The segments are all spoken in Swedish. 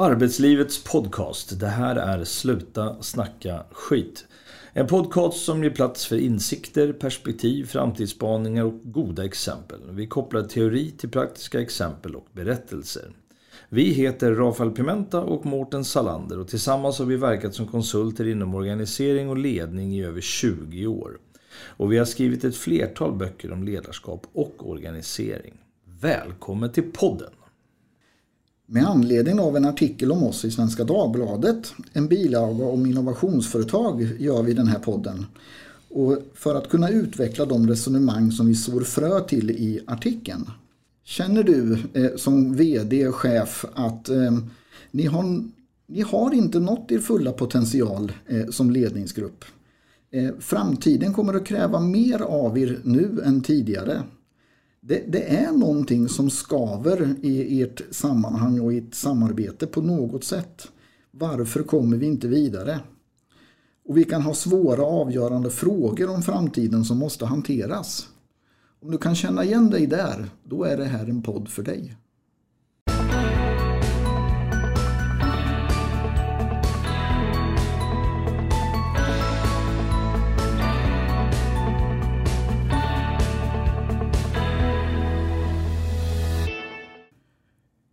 Arbetslivets podcast. Det här är Sluta snacka skit. En podcast som ger plats för insikter, perspektiv, framtidsspaningar och goda exempel. Vi kopplar teori till praktiska exempel och berättelser. Vi heter Rafael Pimenta och Mårten Salander och tillsammans har vi verkat som konsulter inom organisering och ledning i över 20 år. Och vi har skrivit ett flertal böcker om ledarskap och organisering. Välkommen till podden! Med anledning av en artikel om oss i Svenska Dagbladet, en bilaga om innovationsföretag, gör vi den här podden. Och för att kunna utveckla de resonemang som vi sår frö till i artikeln. Känner du eh, som VD och chef att eh, ni, har, ni har inte nått er fulla potential eh, som ledningsgrupp? Eh, framtiden kommer att kräva mer av er nu än tidigare. Det, det, är någonting som skaver i ert sammanhang och i ett samarbete på något sätt. Varför kommer vi inte vidare? Och vi kan ha svåra avgörande frågor om framtiden som måste hanteras. Om du kan känna igen dig där, då är det här en podd för dig.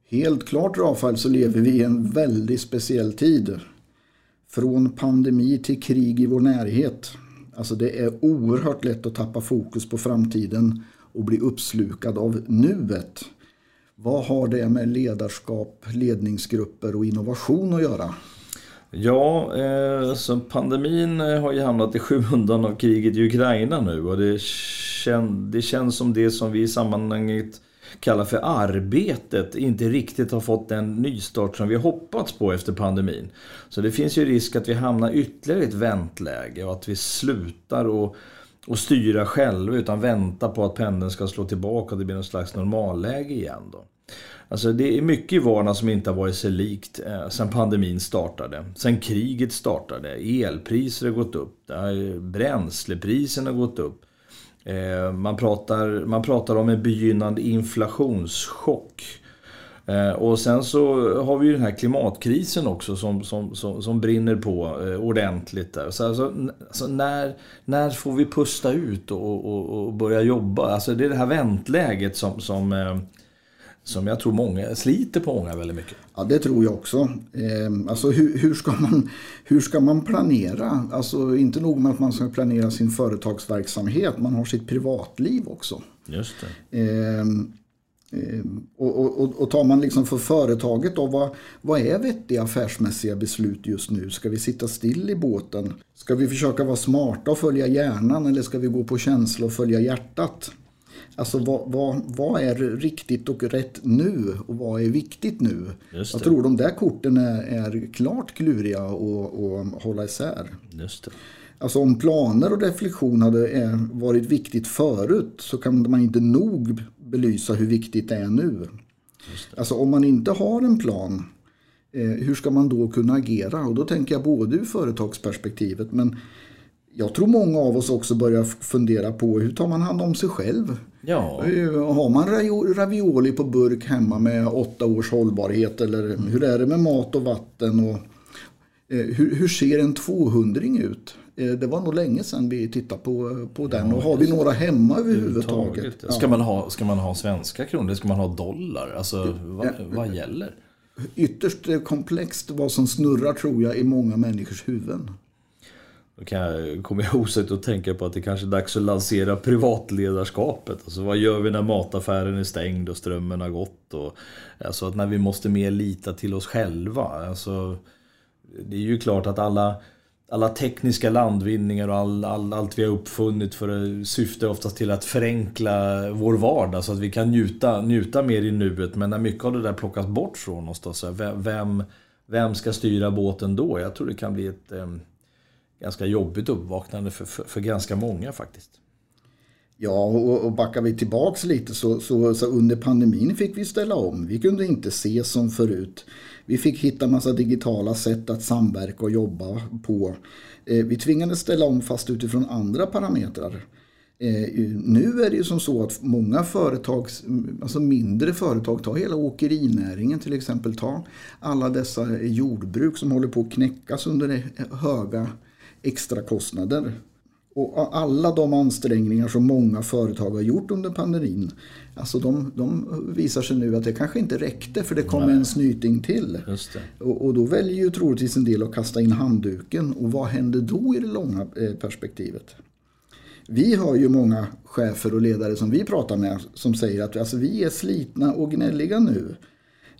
Helt klart Rafael så lever vi i en väldigt speciell tid. Från pandemi till krig i vår närhet. Alltså det är oerhört lätt att tappa fokus på framtiden och bli uppslukad av nuet. Vad har det med ledarskap, ledningsgrupper och innovation att göra? Ja, eh, så pandemin eh, har ju hamnat i skymundan av kriget i Ukraina nu och det, kän, det känns som det som vi i sammanhanget kallar för arbetet inte riktigt har fått den nystart som vi hoppats på efter pandemin. Så det finns ju risk att vi hamnar ytterligare i ett väntläge och att vi slutar och, och styra själva utan vänta på att pendeln ska slå tillbaka och det blir någon slags normalläge igen. Då. Alltså det är mycket i vardagen som inte har varit sig likt eh, sen pandemin startade. Sen kriget startade. Elpriser har gått upp. Bränslepriserna har gått upp. Eh, man, pratar, man pratar om en begynnande inflationschock. Eh, och sen så har vi ju den här klimatkrisen också som, som, som, som brinner på eh, ordentligt. Där. Så alltså, alltså, när, när får vi pusta ut och, och, och, börja jobba? Alltså det är det här väntläget som, som som jag tror många sliter på många väldigt mycket. Ja, det tror jag också. Eh, alltså hur, hur, ska man, hur ska man planera? Alltså inte nog med att man ska planera sin företagsverksamhet, man har sitt privatliv också. Just det. Eh, eh, och, och, och tar man liksom för företaget då, vad, vad är vettiga affärsmässiga beslut just nu? Ska vi sitta still i båten? Ska vi försöka vara smarta och följa hjärnan eller ska vi gå på känsla och följa hjärtat? Alltså vad, vad, vad, är riktigt och rätt nu och vad är viktigt nu? Jag tror de där korten är, är klart kluriga att hålla isär. Just det. Alltså om planer och reflektion hade varit viktigt förut så kan man inte nog belysa hur viktigt det är nu. Det. Alltså om man inte har en plan eh, hur ska man då kunna agera? Och då tänker jag både ur företagsperspektivet men jag tror många av oss också börjar fundera på hur tar man hand om sig själv? Ja. Eh, har man ravioli på burk hemma med åtta års hållbarhet eller hur är det med mat och vatten? Och, eh, hur, hur, ser en 200 ut? Eh, det var nog länge sedan vi tittade på, på den. Ja, och har vi några hemma överhuvudtaget? Ja. Ska, man ha, ska man ha svenska kronor ska man ha dollar? Alltså, vad, vad gäller? Ytterst komplext vad som snurrar tror jag i många människors huvuden. Då kan jag, kommer jag osökt att tänka på att det kanske är dags att lansera privatledarskapet. Alltså vad gör vi när mataffären är stängd och strömmen har gått? Och, alltså att när vi måste mer lita till oss själva. Alltså, det är ju klart att alla, alla tekniska landvinningar och all, all, allt vi har uppfunnit för syftar oftast till att förenkla vår vardag så att vi kan njuta, njuta mer i nuet. Men när mycket av det där plockas bort från oss, då, så vem, vem ska styra båten då? Jag tror det kan bli ett ganska jobbigt uppvaknande för, för, för ganska många faktiskt. Ja, och, och backar vi tillbaks lite så, så, så, under pandemin fick vi ställa om. Vi kunde inte se som förut. Vi fick hitta massa digitala sätt att samverka och jobba på. Eh, vi tvingades ställa om fast utifrån andra parametrar. Eh, nu är det ju som så att många företag, mm, alltså mindre företag, ta hela åkerinäringen till exempel, ta alla dessa jordbruk som håller på att knäckas under höga extrakostnader. Och alla de ansträngningar som många företag har gjort under pandemin, alltså de, de visar sig nu att det kanske inte räckte för det kom Nej. en snyting till. Och, och, då väljer ju troligtvis en del att kasta in handduken. Och vad händer då i det långa eh, perspektivet? Vi har ju många chefer och ledare som vi pratar med som säger att alltså, vi är slitna och gnälliga nu.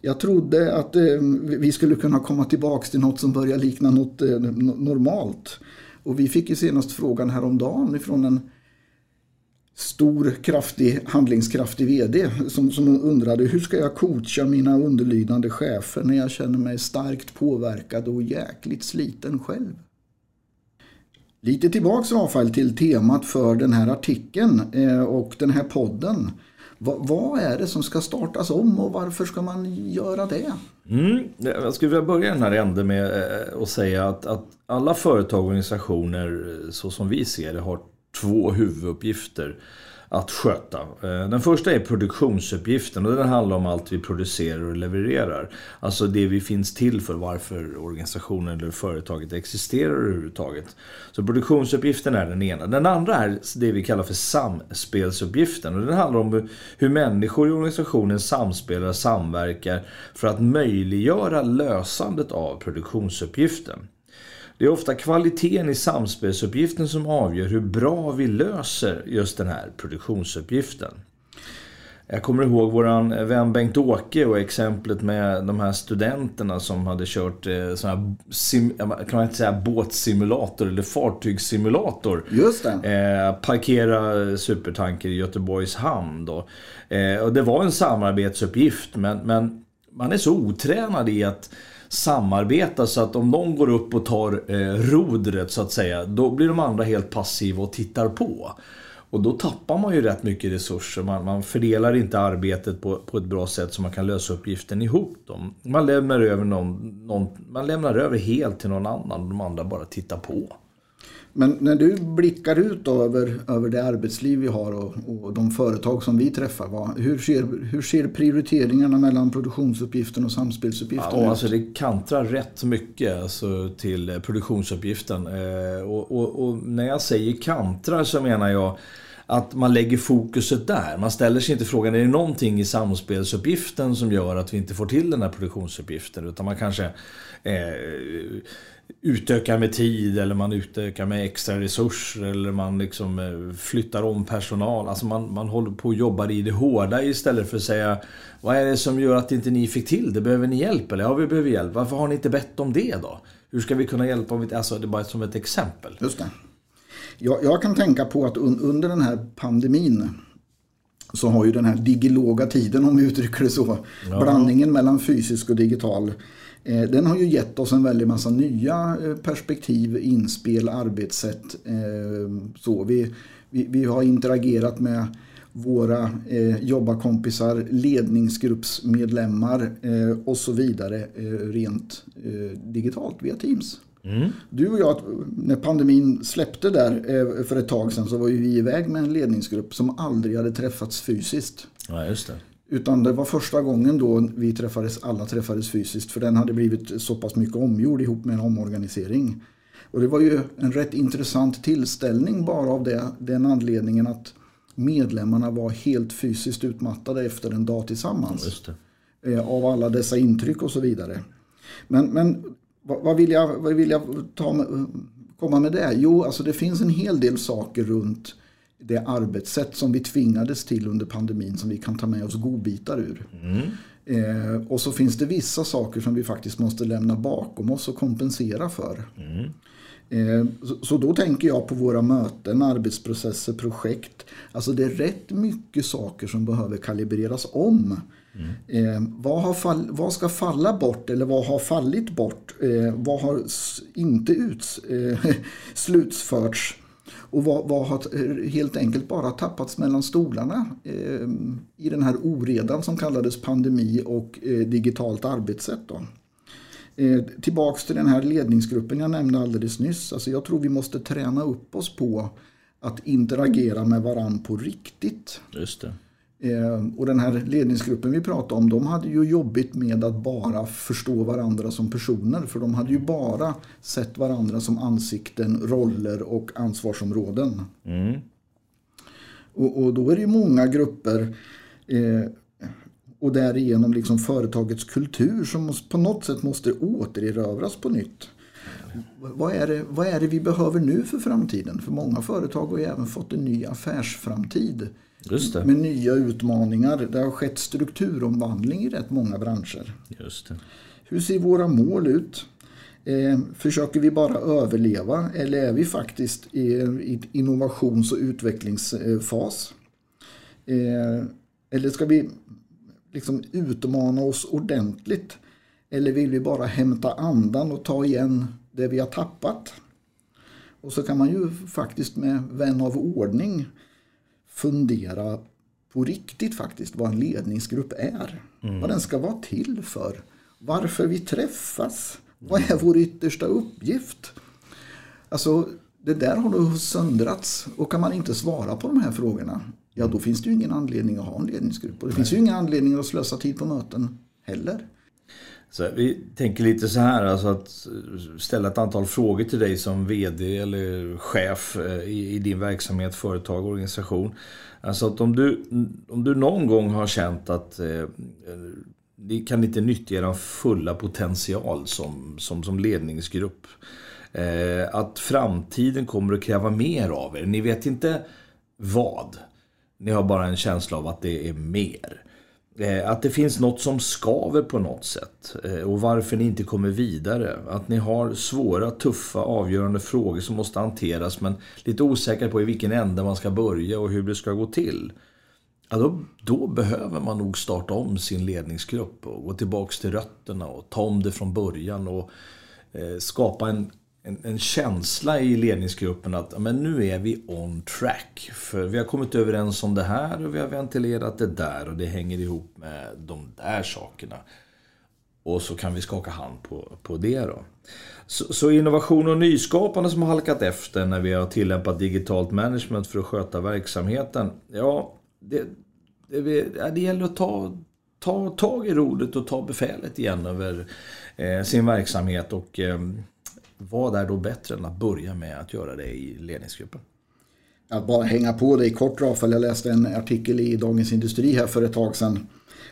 Jag trodde att eh, vi skulle kunna komma tillbaka till något som börjar likna något eh, normalt. Och vi fick ju senast frågan häromdagen ifrån en stor, kraftig, handlingskraftig VD som, som undrade hur ska jag coacha mina underlydande chefer när jag känner mig starkt påverkad och jäkligt sliten själv. Lite tillbaks Rafael till temat för den här artikeln eh, och den här podden. Vad är det som ska startas om och varför ska man göra det? Mm, jag skulle vilja börja den här änden med eh, att säga att, att alla företag och organisationer eh, så som vi ser det har två huvuduppgifter att sköta. Eh, den första är produktionsuppgiften och den handlar om allt vi producerar och levererar. Alltså det vi finns till för, varför organisationen eller företaget existerar överhuvudtaget. Så produktionsuppgiften är den ena. Den andra är det vi kallar för samspelsuppgiften och den handlar om hur människor i organisationen samspelar och samverkar för att möjliggöra lösandet av produktionsuppgiften. Det är ofta kvaliteten i samspelsuppgiften som avgör hur bra vi löser just den här produktionsuppgiften. Jag kommer ihåg våran vän Bengt-Åke och exemplet med de här studenterna som hade kört eh, sån här sim, kan man inte säga båtsimulator eller fartygssimulator. Just det. Eh, parkera supertanker i Göteborgs hamn då. Eh, och det var en samarbetsuppgift men, men man är så otränad i att samarbeta så att om de går upp och tar eh, rodret så att säga, då blir de andra helt passiva och tittar på. Och då tappar man ju rätt mycket resurser. Man, man fördelar inte arbetet på, på ett bra sätt så man kan lösa uppgiften ihop dem. Man lämnar över, någon, någon, man lämnar över helt till någon annan och de andra bara tittar på. Men när du blickar ut över, över det arbetsliv vi har och, och de företag som vi träffar. Vad, hur, ser, hur ser prioriteringarna mellan produktionsuppgiften och samspelsuppgiften ja, ut? Alltså det kantrar rätt mycket alltså, till produktionsuppgiften. Eh, och, och, och, när jag säger kantrar så menar jag att man lägger fokuset där. Man ställer sig inte frågan, är det någonting i samspelsuppgiften som gör att vi inte får till den här produktionsuppgiften? Utan man kanske eh, utökar med tid eller man utökar med extra resurser eller man liksom eh, flyttar om personal. Alltså man, man håller på och jobbar i det hårda istället för att säga Vad är det som gör att inte ni fick till det? Behöver ni hjälp? Eller ja, vi behöver hjälp. Varför har ni inte bett om det då? Hur ska vi kunna hjälpa? Om vi, alltså det är bara som ett exempel. Just det. Jag, jag kan tänka på att un, under den här pandemin så har ju den här digiloga tiden, om vi uttrycker det så, ja. blandningen mellan fysisk och digital Eh, den har ju gett oss en väldig massa nya eh, perspektiv, inspel, arbetssätt. Eh, så vi, vi, vi har interagerat med våra eh, jobbarkompisar, ledningsgruppsmedlemmar eh, och så vidare eh, rent eh, digitalt via Teams. Mm. Du och jag, när pandemin släppte där eh, för ett tag sedan så var ju vi iväg med en ledningsgrupp som aldrig hade träffats fysiskt. Ja, just det. Utan det var första gången då vi träffades, alla träffades fysiskt för den hade blivit så pass mycket omgjord ihop med en omorganisering. Och det var ju en rätt intressant tillställning bara av det, den anledningen att medlemmarna var helt fysiskt utmattade efter en dag tillsammans. Eh, av alla dessa intryck och så vidare. Men, men vad, vad, vill jag, vad vill jag ta med, komma med det? Jo, alltså det finns en hel del saker runt det arbetssätt som vi tvingades till under pandemin som vi kan ta med oss godbitar ur. Mm. Eh, och så finns det vissa saker som vi faktiskt måste lämna bakom oss och kompensera för. Mm. Eh, så, så, då tänker jag på våra möten, arbetsprocesser, projekt. Alltså det är rätt mycket saker som behöver kalibreras om. Mm. Eh, vad, har fall, vad ska falla bort eller vad har fallit bort? Eh, vad har inte uts, eh, slutförts? Och vad, vad, har eh, helt enkelt bara tappats mellan stolarna eh, i den här oredan som kallades pandemi och eh, digitalt arbetssätt. Då. Eh, tillbaks till den här ledningsgruppen jag nämnde alldeles nyss. Alltså jag tror vi måste träna upp oss på att interagera med varann på riktigt. Just det. Eh, och den här ledningsgruppen vi pratade om, de hade ju jobbigt med att bara förstå varandra som personer. För de hade ju bara sett varandra som ansikten, roller och ansvarsområden. Mm. Och, och, då är det ju många grupper eh, och därigenom liksom företagets kultur som på något sätt måste återerövras på nytt. Vad är, det, vad är det vi behöver nu för framtiden? För många företag har ju även fått en ny affärsframtid. Just det. Med nya utmaningar. Det har skett strukturomvandling i rätt många branscher. Just det. Hur ser våra mål ut? Eh, försöker vi bara överleva eller är vi faktiskt i, i innovations och utvecklingsfas? Eh, eller ska vi liksom utmana oss ordentligt? Eller vill vi bara hämta andan och ta igen det vi har tappat? Och så kan man ju faktiskt med vän av ordning fundera på riktigt faktiskt vad en ledningsgrupp är. Mm. Vad den ska vara till för. Varför vi träffas. Vad är vår yttersta uppgift? Alltså det där har då söndrats och kan man inte svara på de här frågorna ja då finns det ju ingen anledning att ha en ledningsgrupp. Och det Nej. finns ju ingen anledning att slösa tid på möten heller. Så vi tänker lite så här, alltså att ställa ett antal frågor till dig som VD eller chef eh, i, i din verksamhet, företag, organisation. Alltså att om du, om du någon gång har känt att eh, ni kan inte nyttja er fulla potential som, som, som ledningsgrupp. Eh, att framtiden kommer att kräva mer av er. Ni vet inte vad. Ni har bara en känsla av att det är mer. Eh, att det finns något som skaver på något sätt eh, och varför ni inte kommer vidare. Att ni har svåra, tuffa, avgörande frågor som måste hanteras men lite osäkra på i vilken ände man ska börja och hur det ska gå till. Ja, då, då behöver man nog starta om sin ledningsgrupp och gå tillbaks till rötterna och ta om det från början och eh, skapa en en, en, känsla i ledningsgruppen att men nu är vi on track. För vi har kommit överens om det här och vi har ventilerat det där och det hänger ihop med de där sakerna. Och så kan vi skaka hand på, på det då. Så, så, innovation och nyskapande som har halkat efter när vi har tillämpat digitalt management för att sköta verksamheten. Ja, det, det, det gäller att ta, ta tag i rodet och ta befälet igen över eh, sin verksamhet. och eh, vad är då bättre än att börja med att göra det i ledningsgruppen? Att bara hänga på dig kort Rafael. Jag läste en artikel i Dagens Industri här för ett tag sedan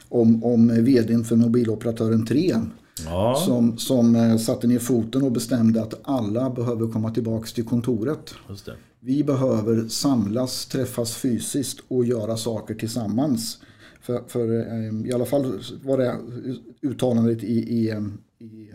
om, om vdn för mobiloperatören 3. Ja. Som, som eh, satte ner foten och bestämde att alla behöver komma tillbaka till kontoret. Vi behöver samlas, träffas fysiskt och göra saker tillsammans. För, för eh, i alla fall var det uttalandet i, i, i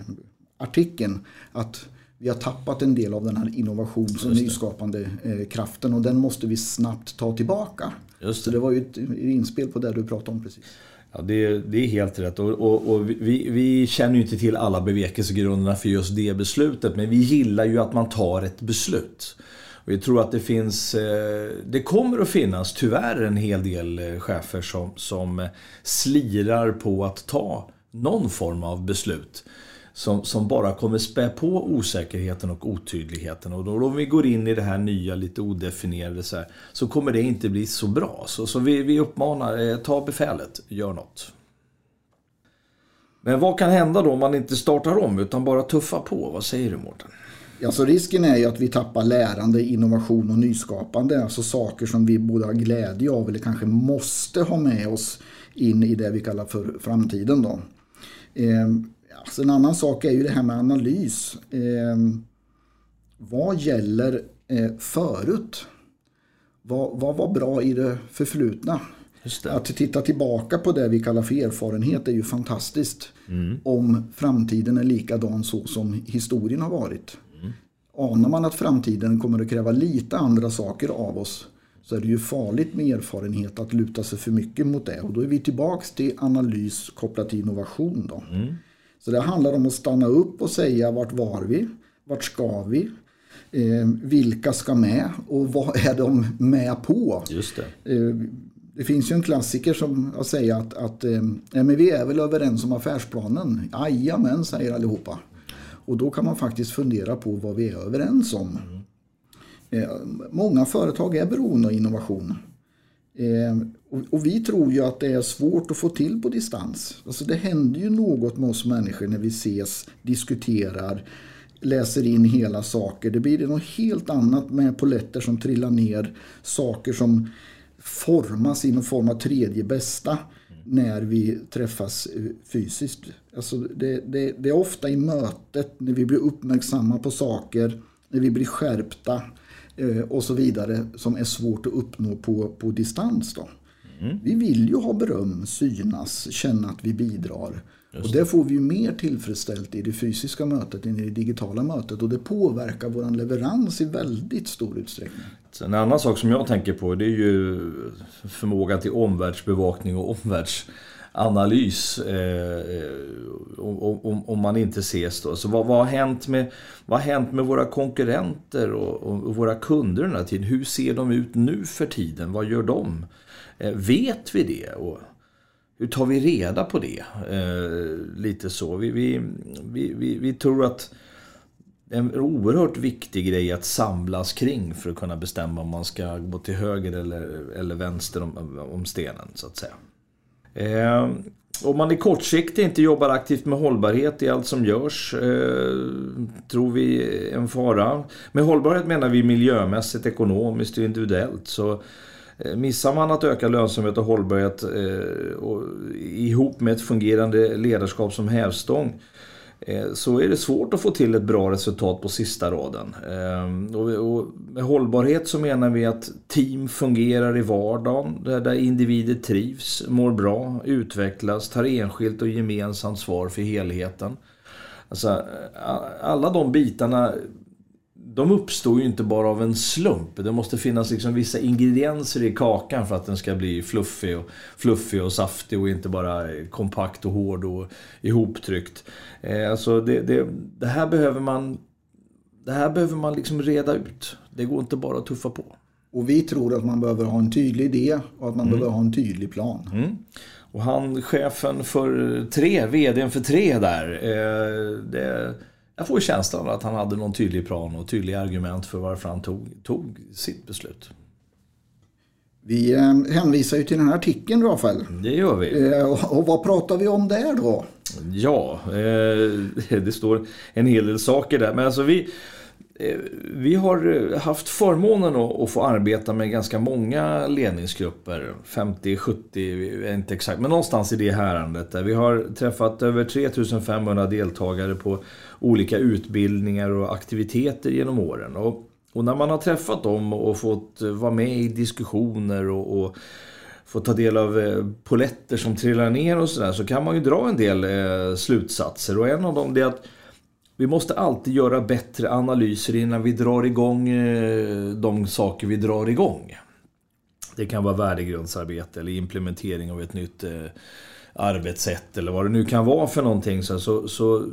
artikeln att vi har tappat en del av den här innovations och nyskapande eh, kraften och den måste vi snabbt ta tillbaka. Just det. Så det var ju ett inspel på det du pratade om precis. Ja, det, det är helt rätt. Och, och, och vi, vi, känner ju inte till alla bevekelsegrunderna för just det beslutet. Men vi gillar ju att man tar ett beslut. Jag tror att det finns, eh, det kommer att finnas tyvärr en hel del eh, chefer som, som slirar på att ta någon form av beslut som, som bara kommer spä på osäkerheten och otydligheten. Och då om vi går in i det här nya, lite odefinierade så, här, så kommer det inte bli så bra. Så, så vi, vi uppmanar, eh, ta befälet, gör något. Men vad kan hända då om man inte startar om utan bara tuffar på? Vad säger du Mårten? Alltså risken är ju att vi tappar lärande, innovation och nyskapande. Alltså saker som vi både har glädje av eller kanske måste ha med oss in i det vi kallar för framtiden. Då. Ehm, Alltså en annan sak är ju det här med analys. Eh, vad gäller eh, förut? Vad, vad var bra i det förflutna? Det. Att titta tillbaka på det vi kallar för erfarenhet är ju fantastiskt. Mm. Om framtiden är likadan så som historien har varit. Mm. Anar man att framtiden kommer att kräva lite andra saker av oss så är det ju farligt med erfarenhet att luta sig för mycket mot det. Och då är vi tillbaks till analys kopplat till innovation. Då. Mm. Så det handlar om att stanna upp och säga vart var vi? Vart ska vi? Eh, vilka ska med och vad är de med på? Just det. Eh, det finns ju en klassiker som jag säger att, att eh, men vi är väl överens om affärsplanen. Jajamän, säger allihopa. Och då kan man faktiskt fundera på vad vi är överens om. Eh, många företag är beroende av innovation. Ehm, och, vi tror ju att det är svårt att få till på distans. Alltså det händer ju något med oss människor när vi ses, diskuterar, läser in hela saker. Det blir något helt annat med poletter som trillar ner, saker som formas i någon form av tredje bästa när vi träffas eh, fysiskt. Alltså det, det, det, är ofta i mötet när vi blir uppmärksamma på saker, när vi blir skärpta och så vidare som är svårt att uppnå på, på distans. Då. Mm. Vi vill ju ha beröm, synas, känna att vi bidrar. Just och det får vi ju mer tillfredsställt i det fysiska mötet än i det digitala mötet och det påverkar vår leverans i väldigt stor utsträckning. En annan sak som jag tänker på det är ju förmåga till omvärldsbevakning och omvärldsanalys eh, om, om, man inte ses då. Så vad, vad, har hänt med, vad har hänt med våra konkurrenter och, och, våra kunder den här tiden? Hur ser de ut nu för tiden? Vad gör de? Eh, vet vi det? Och, hur tar vi reda på det? Eh, lite så. Vi, vi, vi, vi, tror att det är en oerhört viktig grej att samlas kring för att kunna bestämma om man ska gå till höger eller, eller vänster om, om stenen, så att säga. Eh, om man i kortsiktigt inte jobbar aktivt med hållbarhet i allt som görs, eh, tror vi är en fara. Med hållbarhet menar vi miljömässigt, ekonomiskt och individuellt. Så eh, missar man att öka lönsamhet och hållbarhet eh, och, ihop med ett fungerande ledarskap som hävstång Eh, så är det svårt att få till ett bra resultat på sista raden. Ehm, och, med hållbarhet så menar vi att team fungerar i vardagen där, där individer trivs, mår bra, utvecklas, tar enskilt och gemensamt svar för helheten. Alltså, eh, alla de bitarna de uppstår ju inte bara av en slump. Det måste finnas liksom vissa ingredienser i kakan för att den ska bli fluffig och, fluffig och saftig och inte bara kompakt och hård och ihoptryckt. Eh, alltså det, det, det, här behöver man det här behöver man liksom reda ut. Det går inte bara att tuffa på. Och vi tror att man behöver ha en tydlig idé och att man mm. behöver ha en tydlig plan. Mm. Och han, chefen för tre, vdn för tre där. Eh, det, jag får känslan att han hade någon tydlig plan och tydliga argument för varför han tog, tog sitt beslut. Vi eh, hänvisar ju till den här artikeln Rafael. Det gör vi. Eh, och vad pratar vi om där då? Ja, eh, det står en hel del saker där. Men alltså vi, Eh, vi har eh, haft förmånen att få arbeta med ganska många ledningsgrupper. 50, 70, inte exakt, men någonstans i det härandet. Vi har träffat över 3500 deltagare på olika utbildningar och aktiviteter genom åren. Och, och när man har träffat dem och fått vara med i diskussioner och, och få ta del av eh, poletter som trillar ner och sådär så kan man ju dra en del slutsatser. Och en av dem är att vi måste alltid göra bättre analyser innan vi drar igång eh, de saker vi drar igång. Det kan vara värdegrundsarbete eller implementering av ett nytt eh, arbetssätt eller vad det nu kan vara för någonting. Så, så, så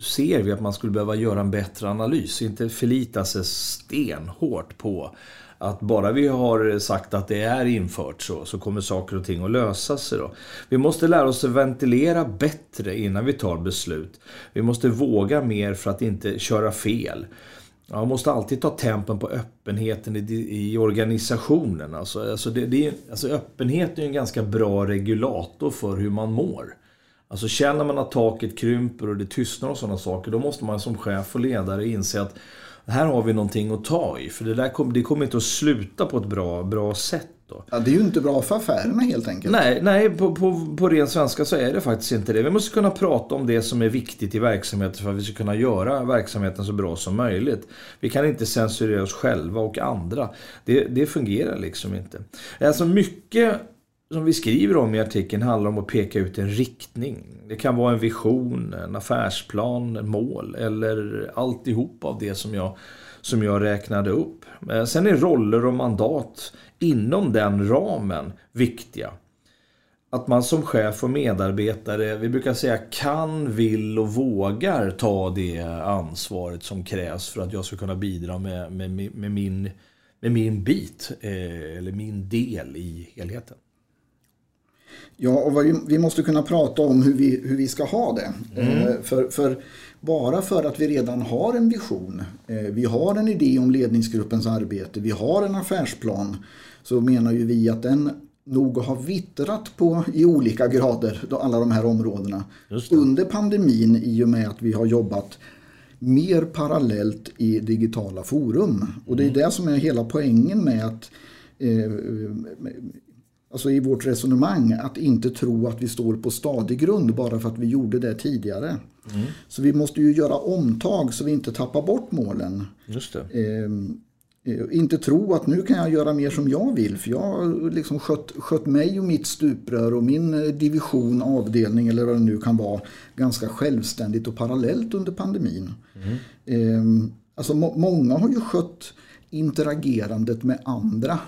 ser vi att man skulle behöva göra en bättre analys. Inte förlita sig stenhårt på att bara vi har sagt att det är infört så, så kommer saker och ting att lösa sig. Då. Vi måste lära oss att ventilera bättre innan vi tar beslut. Vi måste våga mer för att inte köra fel. Man måste alltid ta tempen på öppenheten i, i organisationen. Alltså, alltså, det, det, alltså öppenhet är en ganska bra regulator för hur man mår. Alltså känner man att taket krymper och det tystnar och sådana saker, då måste man som chef och ledare inse att här har vi någonting att ta i. För det, där kom, det kommer inte att sluta på ett bra, bra sätt. Då. Ja, det är ju inte bra för affärerna helt enkelt. Nej, nej på, på, på ren svenska så är det faktiskt inte det. Vi måste kunna prata om det som är viktigt i verksamheten för att vi ska kunna göra verksamheten så bra som möjligt. Vi kan inte censurera oss själva och andra. Det, det fungerar liksom inte. Alltså mycket som vi skriver om i artikeln handlar om att peka ut en riktning. Det kan vara en vision, en affärsplan, en mål eller alltihop av det som jag, som jag räknade upp. Eh, sen är roller och mandat inom den ramen viktiga. Att man som chef och medarbetare, vi brukar säga kan, vill och vågar ta det ansvaret som krävs för att jag ska kunna bidra med, med, med min, med min bit, eh, eller min del i helheten. Ja, och vi, vi måste kunna prata om hur vi, hur vi ska ha det. Mm. För, för bara för att vi redan har en vision, vi har en idé om ledningsgruppens arbete, vi har en affärsplan, så menar ju vi att den nog har vittrat på i olika grader, alla de här områdena. Under pandemin i och med att vi har jobbat mer parallellt i digitala forum. Och det är mm. det som är hela poängen med att eh, alltså i vårt resonemang att inte tro att vi står på stadig grund bara för att vi gjorde det tidigare. Mm. Så vi måste ju göra omtag så vi inte tappar bort målen. Just det. Eh, Eh, inte tro att nu kan jag göra mer som jag vill för jag har liksom skött, skött mig och mitt stuprör och min eh, division, avdelning eller vad det nu kan vara ganska självständigt och parallellt under pandemin. Mm. Alltså må, många har ju skött interagerandet med andra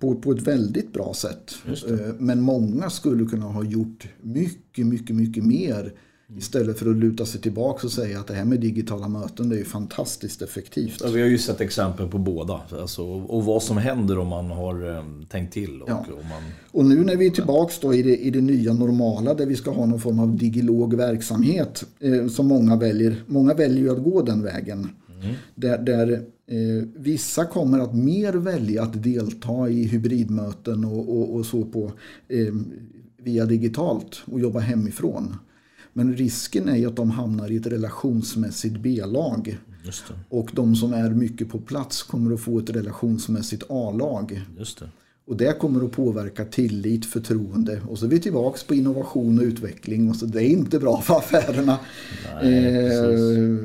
på, på ett väldigt bra sätt. Eh, men många skulle kunna ha gjort mycket, mycket, mycket mer Istället för att luta sig tillbaka och säga att det här med digitala möten det är ju fantastiskt effektivt. Ja, vi har ju sett exempel på båda. Alltså, och vad som händer om man har eh, tänkt till. Och, ja. och, man... och nu när vi är tillbaka i, det, i det nya normala där vi ska ha någon form av digilog verksamhet eh, som många väljer. Många väljer ju att gå den vägen. Mm. Där, där vissa kommer att mer välja att delta i hybridmöten och, och, och så på eh, via digitalt och jobba hemifrån. Men risken är ju att de hamnar i ett relationsmässigt B-lag. Och de som är mycket på plats kommer att få ett relationsmässigt A-lag. Och det kommer att påverka tillit, förtroende. Och så är vi tillbaka på innovation och utveckling. Och så det är inte bra för affärerna. Nej, eh,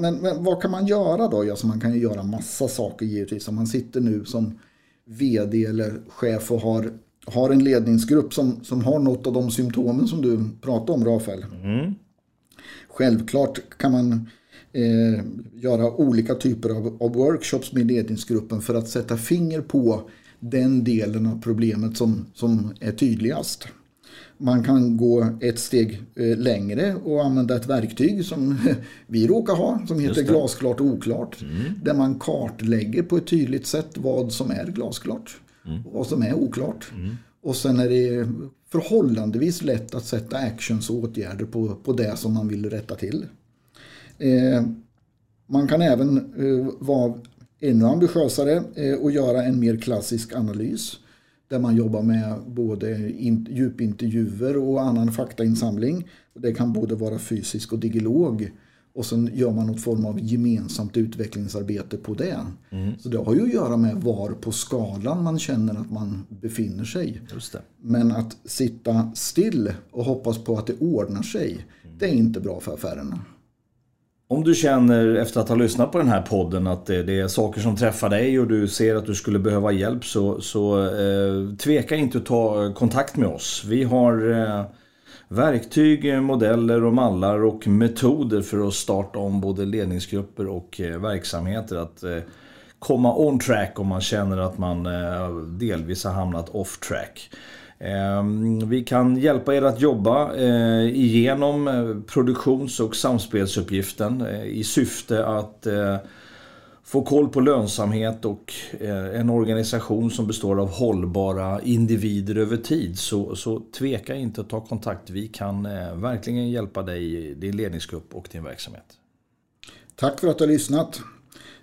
men, men, vad kan man göra då? Alltså man kan ju göra massa saker givetvis. Om man sitter nu som vd eller chef och har har en ledningsgrupp som, som har något av de symptomen som du pratade om Rafael. Mm. Självklart kan man eh, göra olika typer av, av, workshops med ledningsgruppen för att sätta finger på den delen av problemet som, som är tydligast. Man kan gå ett steg eh, längre och använda ett verktyg som vi råkar ha som heter glasklart och oklart. Mm. Där man kartlägger på ett tydligt sätt vad som är glasklart. Mm. Vad som är oklart. Mm. Och sen är det förhållandevis lätt att sätta actions och åtgärder på, på det som man vill rätta till. Eh, man kan även eh, vara ännu ambitiösare eh, och göra en mer klassisk analys. Där man jobbar med både in, djupintervjuer och annan faktainsamling. Det kan både vara fysisk och digilog. Och sen gör man något form av gemensamt utvecklingsarbete på det. Mm. Så det har ju att göra med var på skalan man känner att man befinner sig. Men att sitta still och hoppas på att det ordnar sig, mm. det är inte bra för affärerna. Om du känner efter att ha lyssnat på den här podden att det, det är saker som träffar dig och du ser att du skulle behöva hjälp så, så eh, tveka inte att ta kontakt med oss. Vi har eh, verktyg, modeller och mallar och metoder för att starta om både ledningsgrupper och eh, verksamheter. Att eh, komma on track om man känner att man eh, delvis har hamnat off track. Ehm, vi kan hjälpa er att jobba eh, igenom eh, produktions och samspelsuppgiften eh, i syfte att få koll på lönsamhet och en organisation som består av hållbara individer över tid så, så tveka inte att ta kontakt. Vi kan verkligen hjälpa dig, din ledningsgrupp och din verksamhet. Tack för att du har lyssnat.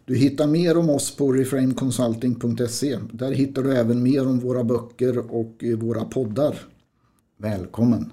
Du hittar mer om oss på reframeconsulting.se. Där hittar du även mer om våra böcker och eh, våra poddar. Välkommen!